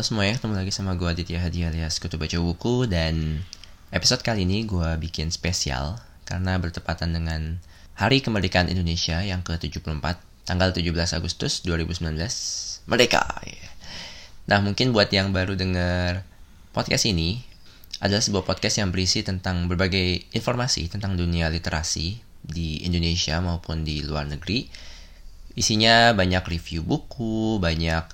Halo semuanya, ketemu lagi sama gue Aditya Hadi alias Kutu Baca Buku Dan episode kali ini gue bikin spesial Karena bertepatan dengan Hari Kemerdekaan Indonesia yang ke-74 Tanggal 17 Agustus 2019 Merdeka Nah mungkin buat yang baru denger podcast ini Adalah sebuah podcast yang berisi tentang berbagai informasi Tentang dunia literasi di Indonesia maupun di luar negeri Isinya banyak review buku, banyak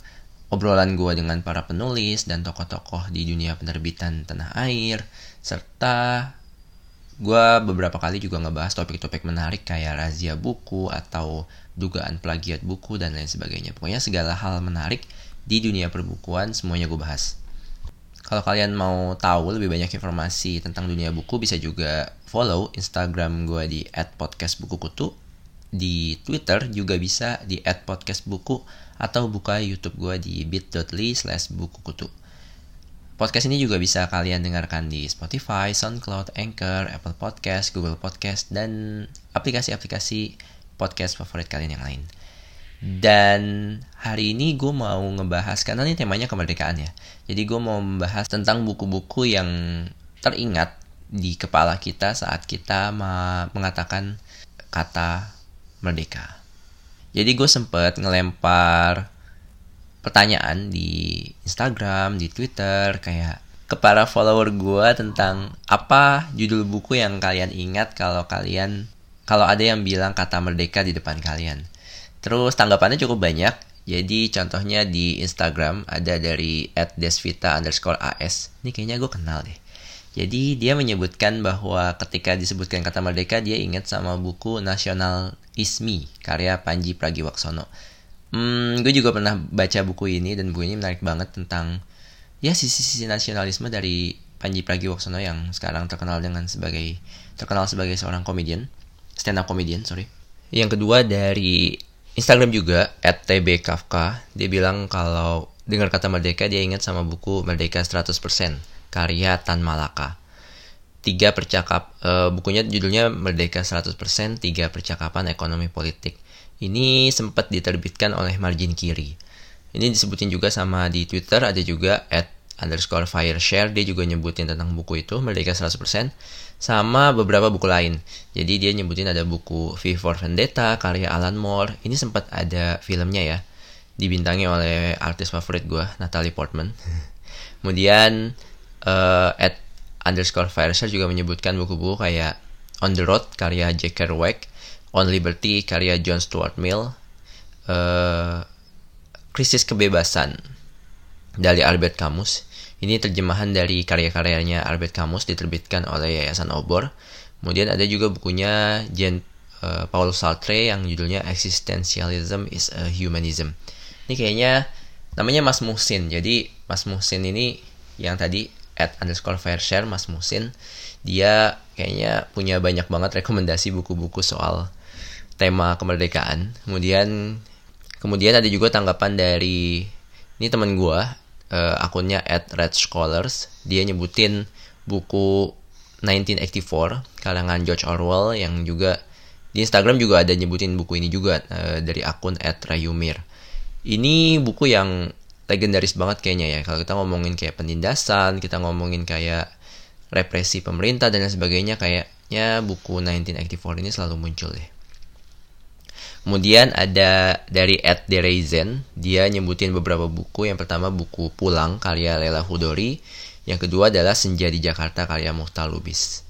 obrolan gue dengan para penulis dan tokoh-tokoh di dunia penerbitan tanah air, serta gue beberapa kali juga ngebahas topik-topik menarik kayak razia buku atau dugaan plagiat buku dan lain sebagainya. Pokoknya segala hal menarik di dunia perbukuan semuanya gue bahas. Kalau kalian mau tahu lebih banyak informasi tentang dunia buku bisa juga follow Instagram gue di @podcastbukukutu. Di Twitter juga bisa di @podcastbuku atau buka YouTube gue di bit.ly slash buku kutu. Podcast ini juga bisa kalian dengarkan di Spotify, SoundCloud, Anchor, Apple Podcast, Google Podcast, dan aplikasi-aplikasi podcast favorit kalian yang lain. Dan hari ini gue mau ngebahas, karena ini temanya kemerdekaan ya. Jadi gue mau membahas tentang buku-buku yang teringat di kepala kita saat kita mengatakan kata merdeka. Jadi gue sempet ngelempar pertanyaan di Instagram, di Twitter, kayak ke para follower gue tentang apa judul buku yang kalian ingat kalau kalian kalau ada yang bilang kata merdeka di depan kalian. Terus tanggapannya cukup banyak. Jadi contohnya di Instagram ada dari @desvita underscore as. Ini kayaknya gue kenal deh. Jadi dia menyebutkan bahwa ketika disebutkan kata merdeka dia ingat sama buku Nasional Ismi karya Panji Pragiwaksono. Hmm, gue juga pernah baca buku ini dan buku ini menarik banget tentang ya sisi-sisi nasionalisme dari Panji Pragiwaksono yang sekarang terkenal dengan sebagai terkenal sebagai seorang komedian, stand up comedian, sorry. Yang kedua dari Instagram juga @tbkafka dia bilang kalau dengar kata merdeka dia ingat sama buku Merdeka 100% karya Tan Malaka. Tiga percakap uh, bukunya judulnya Merdeka 100% Tiga Percakapan Ekonomi Politik. Ini sempat diterbitkan oleh Margin Kiri. Ini disebutin juga sama di Twitter ada juga at underscore fireshare dia juga nyebutin tentang buku itu Merdeka 100% sama beberapa buku lain. Jadi dia nyebutin ada buku V for Vendetta karya Alan Moore. Ini sempat ada filmnya ya. Dibintangi oleh artis favorit gue Natalie Portman. Kemudian uh, at underscore Fireshare juga menyebutkan buku-buku kayak On the Road karya Jack Kerouac, On Liberty karya John Stuart Mill, uh, Krisis Kebebasan dari Albert Camus. Ini terjemahan dari karya-karyanya Albert Camus diterbitkan oleh Yayasan Obor. Kemudian ada juga bukunya Jean uh, Paul Sartre yang judulnya Existentialism is a Humanism. Ini kayaknya namanya Mas Musin. Jadi Mas Musin ini yang tadi at underscore share Mas Musin dia kayaknya punya banyak banget rekomendasi buku-buku soal tema kemerdekaan kemudian kemudian ada juga tanggapan dari ini teman gue uh, akunnya at red scholars. Dia nyebutin buku 1984 karangan George Orwell yang juga di Instagram juga ada nyebutin buku ini juga uh, dari akun at Rayumir. Ini buku yang legendaris banget kayaknya ya. Kalau kita ngomongin kayak penindasan kita ngomongin kayak represi pemerintah dan lain sebagainya kayaknya buku 1984 ini selalu muncul deh kemudian ada dari Ed Derezen dia nyebutin beberapa buku yang pertama buku Pulang karya Lela Hudori yang kedua adalah Senja di Jakarta karya Muhtar Lubis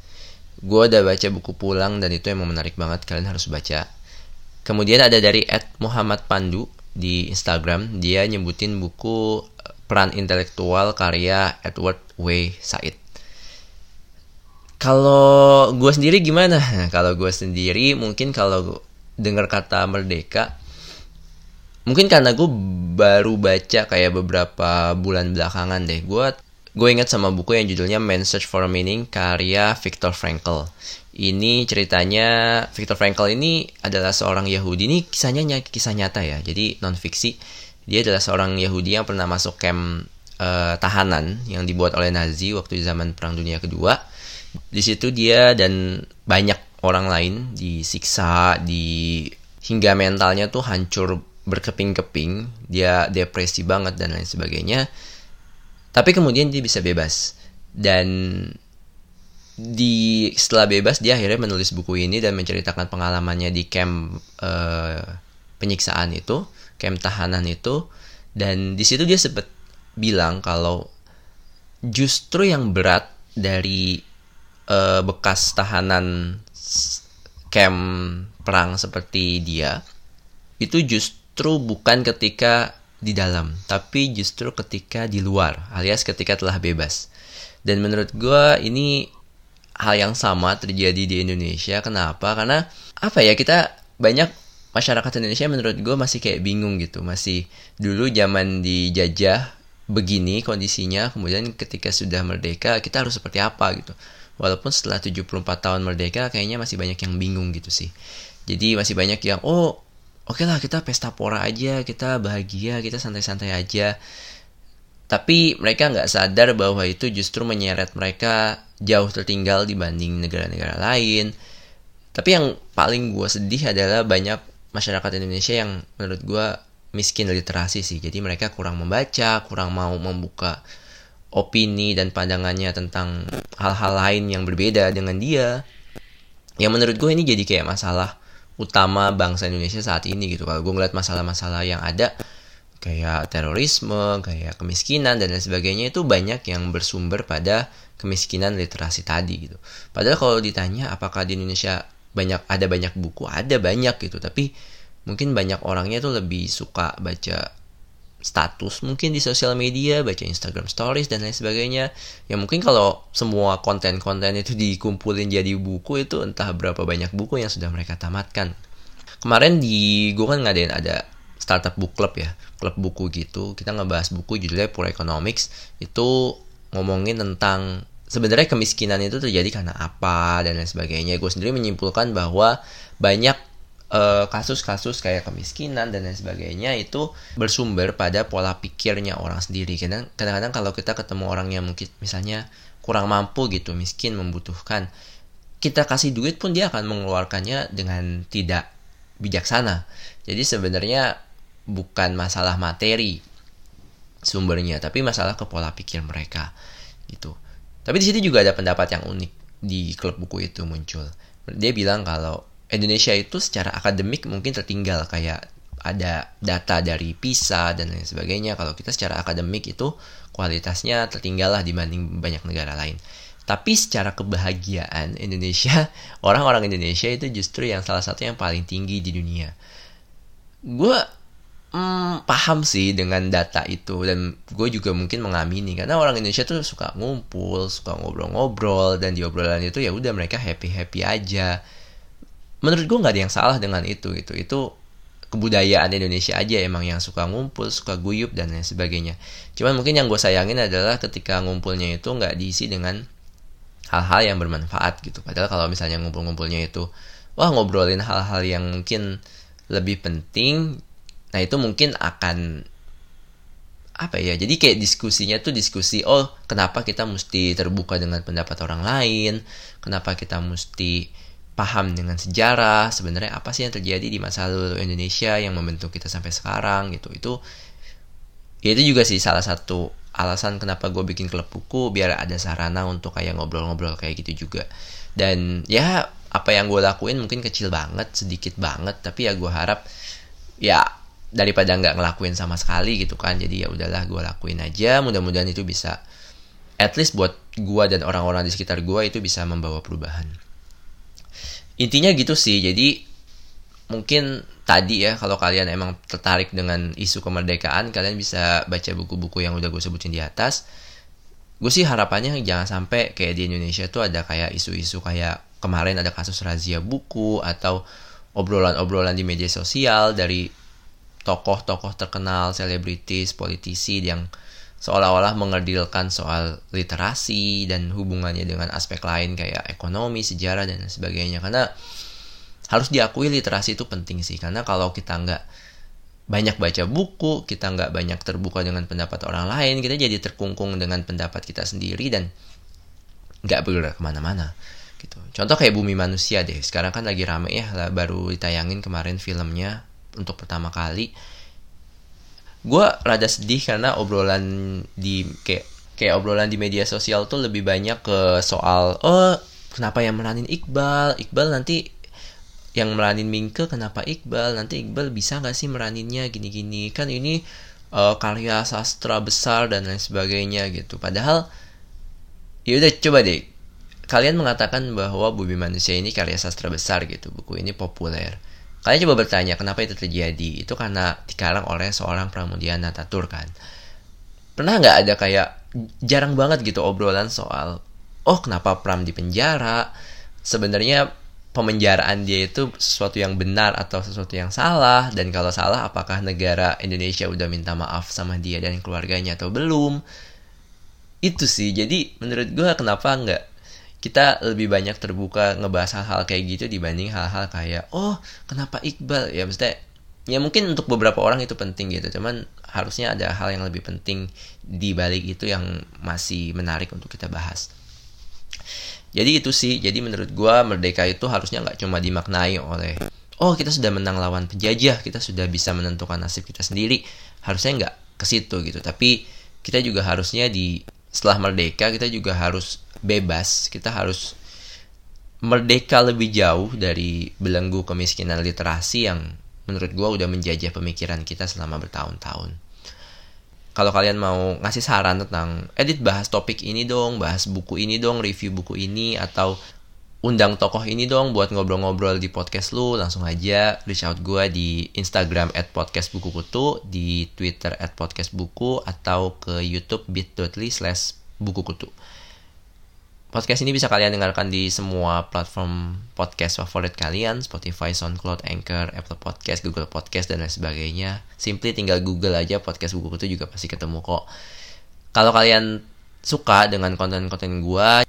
gue udah baca buku Pulang dan itu emang menarik banget kalian harus baca kemudian ada dari Ed Muhammad Pandu di Instagram dia nyebutin buku eh, peran intelektual karya Edward W. Said. Kalau gue sendiri gimana? kalau gue sendiri mungkin kalau dengar kata merdeka, mungkin karena gue baru baca kayak beberapa bulan belakangan deh. Gue gue ingat sama buku yang judulnya Man Search for Meaning karya Viktor Frankl. Ini ceritanya Viktor Frankl ini adalah seorang Yahudi. Ini kisahnya kisah nyata ya. Jadi non fiksi. Dia adalah seorang Yahudi yang pernah masuk camp uh, tahanan yang dibuat oleh Nazi waktu zaman Perang Dunia Kedua. Di situ dia dan banyak orang lain disiksa, di hingga mentalnya tuh hancur berkeping-keping, dia depresi banget dan lain sebagainya. Tapi kemudian dia bisa bebas. Dan di setelah bebas dia akhirnya menulis buku ini dan menceritakan pengalamannya di camp uh, penyiksaan itu, camp tahanan itu dan di situ dia sempat bilang kalau justru yang berat dari uh, bekas tahanan camp perang seperti dia itu justru bukan ketika di dalam, tapi justru ketika di luar, alias ketika telah bebas. Dan menurut gue ini hal yang sama terjadi di Indonesia. Kenapa? Karena apa ya kita banyak masyarakat Indonesia menurut gue masih kayak bingung gitu. Masih dulu zaman dijajah begini kondisinya, kemudian ketika sudah merdeka kita harus seperti apa gitu. Walaupun setelah 74 tahun merdeka kayaknya masih banyak yang bingung gitu sih. Jadi masih banyak yang oh oke okay lah kita pesta pora aja, kita bahagia, kita santai-santai aja tapi mereka nggak sadar bahwa itu justru menyeret mereka jauh tertinggal dibanding negara-negara lain. Tapi yang paling gue sedih adalah banyak masyarakat Indonesia yang menurut gue miskin literasi sih. Jadi mereka kurang membaca, kurang mau membuka opini dan pandangannya tentang hal-hal lain yang berbeda dengan dia. Yang menurut gue ini jadi kayak masalah utama bangsa Indonesia saat ini gitu. Kalau gue ngeliat masalah-masalah yang ada, kayak terorisme, kayak kemiskinan dan lain sebagainya itu banyak yang bersumber pada kemiskinan literasi tadi gitu. Padahal kalau ditanya apakah di Indonesia banyak ada banyak buku, ada banyak gitu, tapi mungkin banyak orangnya tuh lebih suka baca status mungkin di sosial media, baca Instagram stories dan lain sebagainya. Ya mungkin kalau semua konten-konten itu dikumpulin jadi buku itu entah berapa banyak buku yang sudah mereka tamatkan. Kemarin di gue kan ngadain ada startup book club ya klub buku gitu kita ngebahas buku judulnya Poor Economics itu ngomongin tentang sebenarnya kemiskinan itu terjadi karena apa dan lain sebagainya gue sendiri menyimpulkan bahwa banyak kasus-kasus uh, kayak kemiskinan dan lain sebagainya itu bersumber pada pola pikirnya orang sendiri kadang-kadang kalau kita ketemu orang yang mungkin misalnya kurang mampu gitu miskin membutuhkan kita kasih duit pun dia akan mengeluarkannya dengan tidak bijaksana jadi sebenarnya bukan masalah materi sumbernya, tapi masalah ke pola pikir mereka gitu. Tapi di sini juga ada pendapat yang unik di klub buku itu muncul. Dia bilang kalau Indonesia itu secara akademik mungkin tertinggal kayak ada data dari PISA dan lain sebagainya. Kalau kita secara akademik itu kualitasnya tertinggal lah dibanding banyak negara lain. Tapi secara kebahagiaan Indonesia, orang-orang Indonesia itu justru yang salah satu yang paling tinggi di dunia. Gue hmm, paham sih dengan data itu dan gue juga mungkin mengamini karena orang Indonesia tuh suka ngumpul, suka ngobrol-ngobrol dan di obrolan itu ya udah mereka happy happy aja. Menurut gue nggak ada yang salah dengan itu gitu. Itu kebudayaan Indonesia aja emang yang suka ngumpul, suka guyup dan lain sebagainya. Cuman mungkin yang gue sayangin adalah ketika ngumpulnya itu nggak diisi dengan hal-hal yang bermanfaat gitu. Padahal kalau misalnya ngumpul-ngumpulnya itu wah ngobrolin hal-hal yang mungkin lebih penting Nah itu mungkin akan apa ya jadi kayak diskusinya tuh diskusi oh kenapa kita mesti terbuka dengan pendapat orang lain kenapa kita mesti paham dengan sejarah sebenarnya apa sih yang terjadi di masa lalu Indonesia yang membentuk kita sampai sekarang gitu. Itu ya itu juga sih salah satu alasan kenapa gue bikin klub buku biar ada sarana untuk kayak ngobrol-ngobrol kayak gitu juga. Dan ya apa yang gue lakuin mungkin kecil banget sedikit banget tapi ya gue harap ya daripada nggak ngelakuin sama sekali gitu kan jadi ya udahlah gue lakuin aja. Mudah-mudahan itu bisa at least buat gue dan orang-orang di sekitar gue itu bisa membawa perubahan intinya gitu sih jadi mungkin tadi ya kalau kalian emang tertarik dengan isu kemerdekaan kalian bisa baca buku-buku yang udah gue sebutin di atas. Gue sih harapannya jangan sampai kayak di Indonesia tuh ada kayak isu-isu kayak kemarin ada kasus razia buku atau obrolan-obrolan di media sosial dari tokoh-tokoh terkenal, selebritis, politisi yang seolah-olah mengerdilkan soal literasi dan hubungannya dengan aspek lain kayak ekonomi, sejarah dan sebagainya. Karena harus diakui literasi itu penting sih, karena kalau kita nggak banyak baca buku, kita nggak banyak terbuka dengan pendapat orang lain, kita jadi terkungkung dengan pendapat kita sendiri dan nggak bergerak ke mana-mana gitu. Contoh kayak Bumi Manusia deh, sekarang kan lagi rame ya, baru ditayangin kemarin filmnya untuk pertama kali. Gue rada sedih karena obrolan di kayak kayak obrolan di media sosial tuh lebih banyak ke soal oh kenapa yang meranin Iqbal, Iqbal nanti yang meranin Mingke kenapa Iqbal? Nanti Iqbal bisa nggak sih meraninnya gini-gini. Kan ini uh, karya sastra besar dan lain sebagainya gitu. Padahal ya udah coba deh. Kalian mengatakan bahwa Bumi Manusia ini karya sastra besar gitu. Buku ini populer kalian coba bertanya kenapa itu terjadi? Itu karena dikarang oleh seorang Pramudia Natatur kan? Pernah nggak ada kayak jarang banget gitu obrolan soal oh kenapa Pram di penjara? Sebenarnya pemenjaraan dia itu sesuatu yang benar atau sesuatu yang salah? Dan kalau salah apakah negara Indonesia udah minta maaf sama dia dan keluarganya atau belum? Itu sih. Jadi menurut gue kenapa nggak kita lebih banyak terbuka ngebahas hal-hal kayak gitu dibanding hal-hal kayak oh kenapa Iqbal? Ya maksudnya ya mungkin untuk beberapa orang itu penting gitu cuman harusnya ada hal yang lebih penting di balik itu yang masih menarik untuk kita bahas. Jadi itu sih jadi menurut gue merdeka itu harusnya nggak cuma dimaknai oleh oh kita sudah menang lawan penjajah kita sudah bisa menentukan nasib kita sendiri. Harusnya nggak ke situ gitu tapi kita juga harusnya di setelah merdeka kita juga harus bebas kita harus merdeka lebih jauh dari belenggu kemiskinan literasi yang menurut gue udah menjajah pemikiran kita selama bertahun-tahun kalau kalian mau ngasih saran tentang edit bahas topik ini dong, bahas buku ini dong, review buku ini atau undang tokoh ini dong buat ngobrol-ngobrol di podcast lu, langsung aja reach out gue di Instagram at podcast buku kutu, di Twitter at podcast buku, atau ke Youtube bit.ly slash buku kutu. Podcast ini bisa kalian dengarkan di semua platform podcast favorit kalian, Spotify, SoundCloud, Anchor, Apple Podcast, Google Podcast, dan lain sebagainya. Simply tinggal Google aja podcast buku itu juga pasti ketemu kok. Kalau kalian suka dengan konten-konten gua,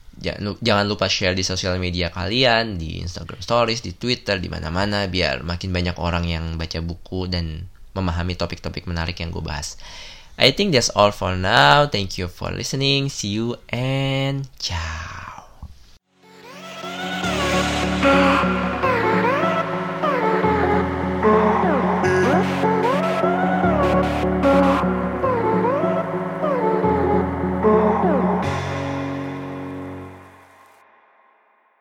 jangan lupa share di sosial media kalian, di Instagram Stories, di Twitter, di mana-mana, biar makin banyak orang yang baca buku dan memahami topik-topik menarik yang gue bahas. I think that's all for now. Thank you for listening. See you and ciao.